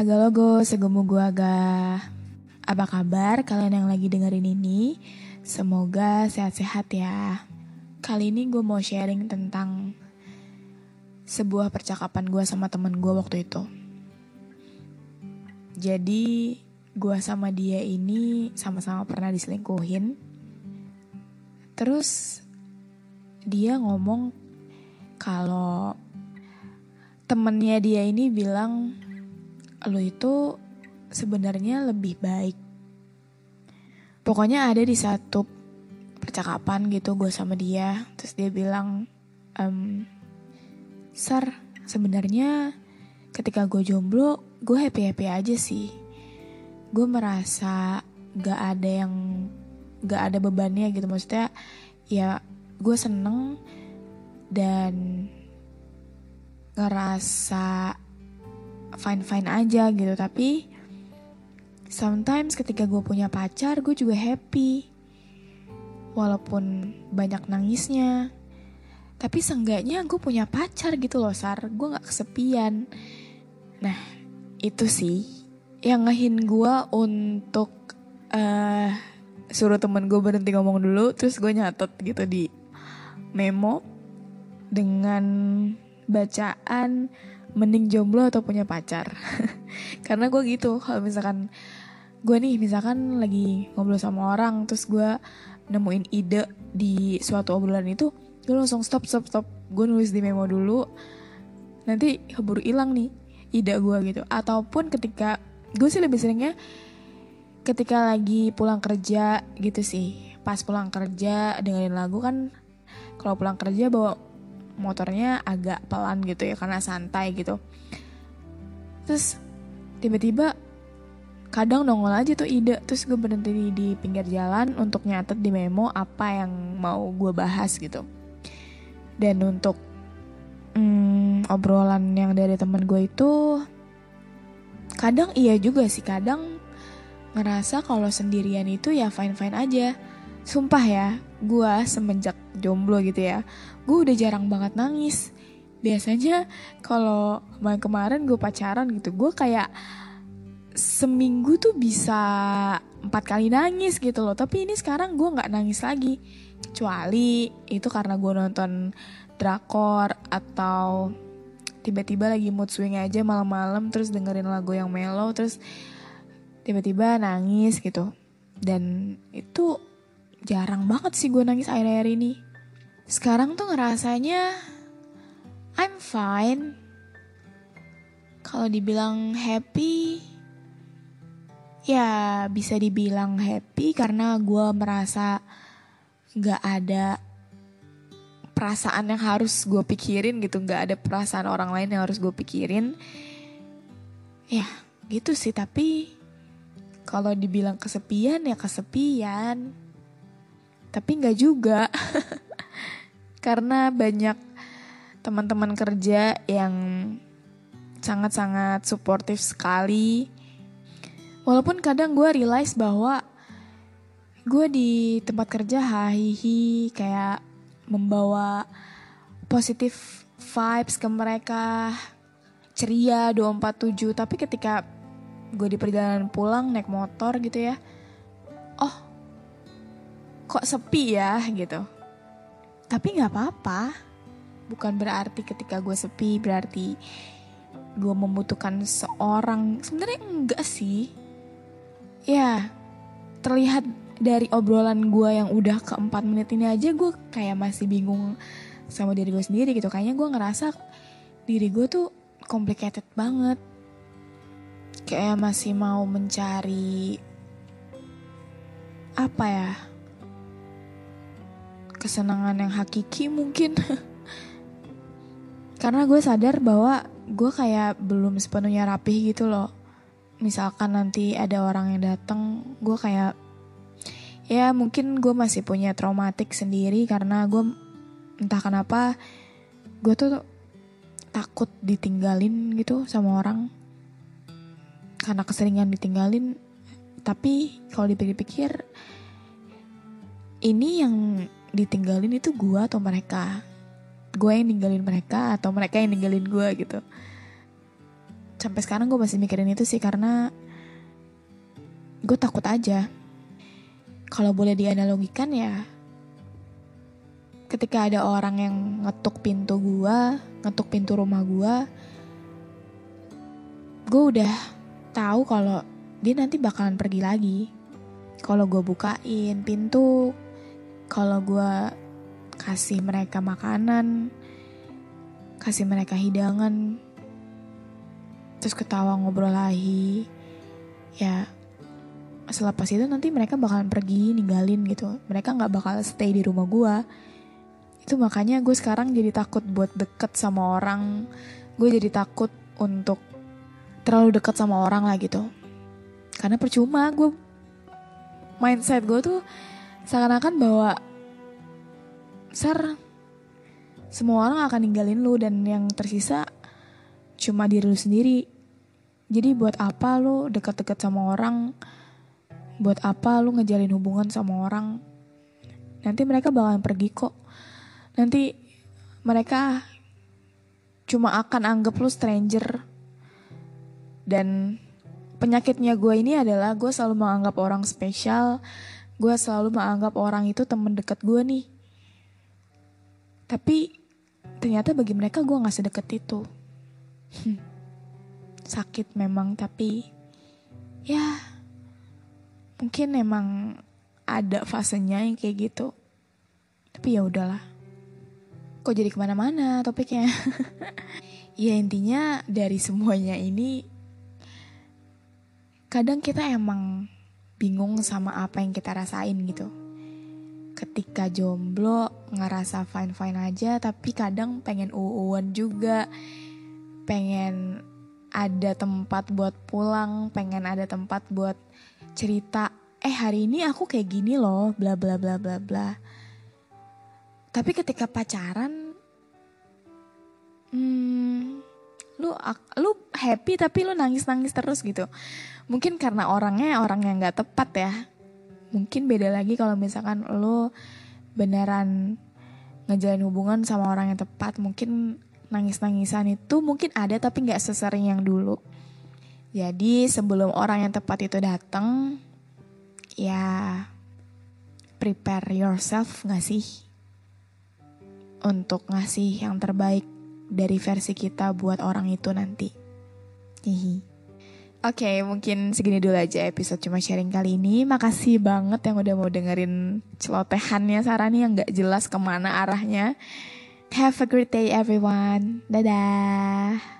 Haga logo, segemu gua ga. Apa kabar kalian yang lagi dengerin ini? Semoga sehat-sehat ya. Kali ini gue mau sharing tentang sebuah percakapan gue sama temen gue waktu itu. Jadi gue sama dia ini sama-sama pernah diselingkuhin. Terus dia ngomong kalau temennya dia ini bilang lo itu sebenarnya lebih baik. Pokoknya ada di satu percakapan gitu gue sama dia, terus dia bilang, ehm, Sar, sebenarnya ketika gue jomblo, gue happy happy aja sih. Gue merasa gak ada yang gak ada bebannya gitu, maksudnya ya gue seneng dan ngerasa fine fine aja gitu. Tapi sometimes ketika gue punya pacar gue juga happy. Walaupun banyak nangisnya. Tapi seenggaknya gue punya pacar gitu loh Sar. Gue gak kesepian. Nah itu sih yang ngehin gue untuk eh suruh temen gue berhenti ngomong dulu terus gue nyatet gitu di memo dengan bacaan mending jomblo atau punya pacar? Karena gue gitu kalau misalkan gue nih misalkan lagi ngobrol sama orang terus gue nemuin ide di suatu obrolan itu gue langsung stop stop stop. Gue nulis di memo dulu nanti keburu hilang nih ide gue gitu. Ataupun ketika gue sih lebih seringnya ketika lagi pulang kerja gitu sih. Pas pulang kerja dengerin lagu kan kalau pulang kerja bawa motornya agak pelan gitu ya karena santai gitu. Terus tiba-tiba kadang nongol aja tuh ide. Terus gue berhenti di, di pinggir jalan untuk nyatet di memo apa yang mau gue bahas gitu. Dan untuk hmm, obrolan yang dari temen gue itu kadang iya juga sih. Kadang ngerasa kalau sendirian itu ya fine fine aja. Sumpah ya gue semenjak jomblo gitu ya. Gue udah jarang banget nangis. Biasanya kalau kemarin-kemarin gue pacaran gitu gue kayak seminggu tuh bisa empat kali nangis gitu loh. Tapi ini sekarang gue nggak nangis lagi. Kecuali itu karena gue nonton drakor atau tiba-tiba lagi mood swing aja malam-malam terus dengerin lagu yang mellow terus tiba-tiba nangis gitu. Dan itu jarang banget sih gue nangis akhir-akhir ini sekarang tuh ngerasanya I'm fine. Kalau dibilang happy, ya bisa dibilang happy karena gue merasa gak ada perasaan yang harus gue pikirin gitu, gak ada perasaan orang lain yang harus gue pikirin. Ya gitu sih, tapi kalau dibilang kesepian ya kesepian. Tapi gak juga. karena banyak teman-teman kerja yang sangat-sangat suportif sekali. Walaupun kadang gue realize bahwa gue di tempat kerja hahihi kayak membawa positif vibes ke mereka ceria 247 tapi ketika gue di perjalanan pulang naik motor gitu ya kok sepi ya gitu. Tapi nggak apa-apa. Bukan berarti ketika gue sepi berarti gue membutuhkan seorang. Sebenarnya enggak sih. Ya terlihat dari obrolan gue yang udah ke empat menit ini aja gue kayak masih bingung sama diri gue sendiri gitu. Kayaknya gue ngerasa diri gue tuh complicated banget. Kayak masih mau mencari apa ya kesenangan yang hakiki mungkin. Karena gue sadar bahwa gue kayak belum sepenuhnya rapih gitu loh. Misalkan nanti ada orang yang datang gue kayak ya mungkin gue masih punya traumatik sendiri karena gue entah kenapa gue tuh takut ditinggalin gitu sama orang. Karena keseringan ditinggalin. Tapi kalau dipikir-pikir ini yang ditinggalin itu gue atau mereka? Gue yang ninggalin mereka atau mereka yang ninggalin gue gitu? Sampai sekarang gue masih mikirin itu sih karena gue takut aja. Kalau boleh dianalogikan ya ketika ada orang yang ngetuk pintu gue ngetuk pintu rumah gue gue udah tahu kalau dia nanti bakalan pergi lagi. Kalau gue bukain pintu kalau gue kasih mereka makanan, kasih mereka hidangan, terus ketawa ngobrol lagi, ya selepas itu nanti mereka bakalan pergi ninggalin gitu. Mereka nggak bakal stay di rumah gue. Itu makanya gue sekarang jadi takut buat deket sama orang. Gue jadi takut untuk terlalu deket sama orang lah gitu. Karena percuma gue mindset gue tuh seakan-akan bahwa Sar semua orang akan ninggalin lu dan yang tersisa cuma diri lu sendiri. Jadi buat apa lu dekat-dekat sama orang? Buat apa lu ngejalin hubungan sama orang? Nanti mereka bakalan pergi kok. Nanti mereka cuma akan anggap lu stranger. Dan penyakitnya gue ini adalah gue selalu menganggap orang spesial gue selalu menganggap orang itu temen deket gue nih. Tapi ternyata bagi mereka gue gak sedekat itu. Hmm. Sakit memang tapi ya mungkin emang ada fasenya yang kayak gitu. Tapi ya udahlah. Kok jadi ke mana-mana topiknya? ya intinya dari semuanya ini kadang kita emang bingung sama apa yang kita rasain gitu. Ketika jomblo ngerasa fine-fine aja tapi kadang pengen uuan juga. Pengen ada tempat buat pulang, pengen ada tempat buat cerita, eh hari ini aku kayak gini loh, bla bla bla bla bla. Tapi ketika pacaran, hmm, lu lu happy tapi lu nangis nangis terus gitu. Mungkin karena orangnya orang yang nggak tepat ya. Mungkin beda lagi kalau misalkan lo beneran ngejalin hubungan sama orang yang tepat. Mungkin nangis-nangisan itu mungkin ada tapi nggak sesering yang dulu. Jadi sebelum orang yang tepat itu datang ya prepare yourself nggak sih? Untuk ngasih yang terbaik dari versi kita buat orang itu nanti hihi Oke, okay, mungkin segini dulu aja episode cuma sharing kali ini. Makasih banget yang udah mau dengerin celotehannya Sarani yang gak jelas ke mana arahnya. Have a great day everyone. Dadah.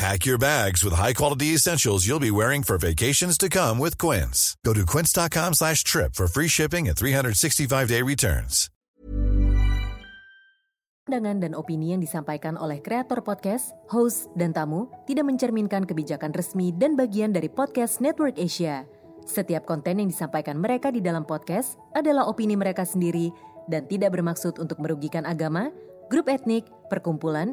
Pack your bags with high-quality essentials you'll be wearing for vacations to come with Quince. Go to quince.com slash trip for free shipping and 365-day returns. Pandangan dan opini yang disampaikan oleh kreator podcast, host, dan tamu tidak mencerminkan kebijakan resmi dan bagian dari podcast Network Asia. Setiap konten yang disampaikan mereka di dalam podcast adalah opini mereka sendiri dan tidak bermaksud untuk merugikan agama, grup etnik, perkumpulan,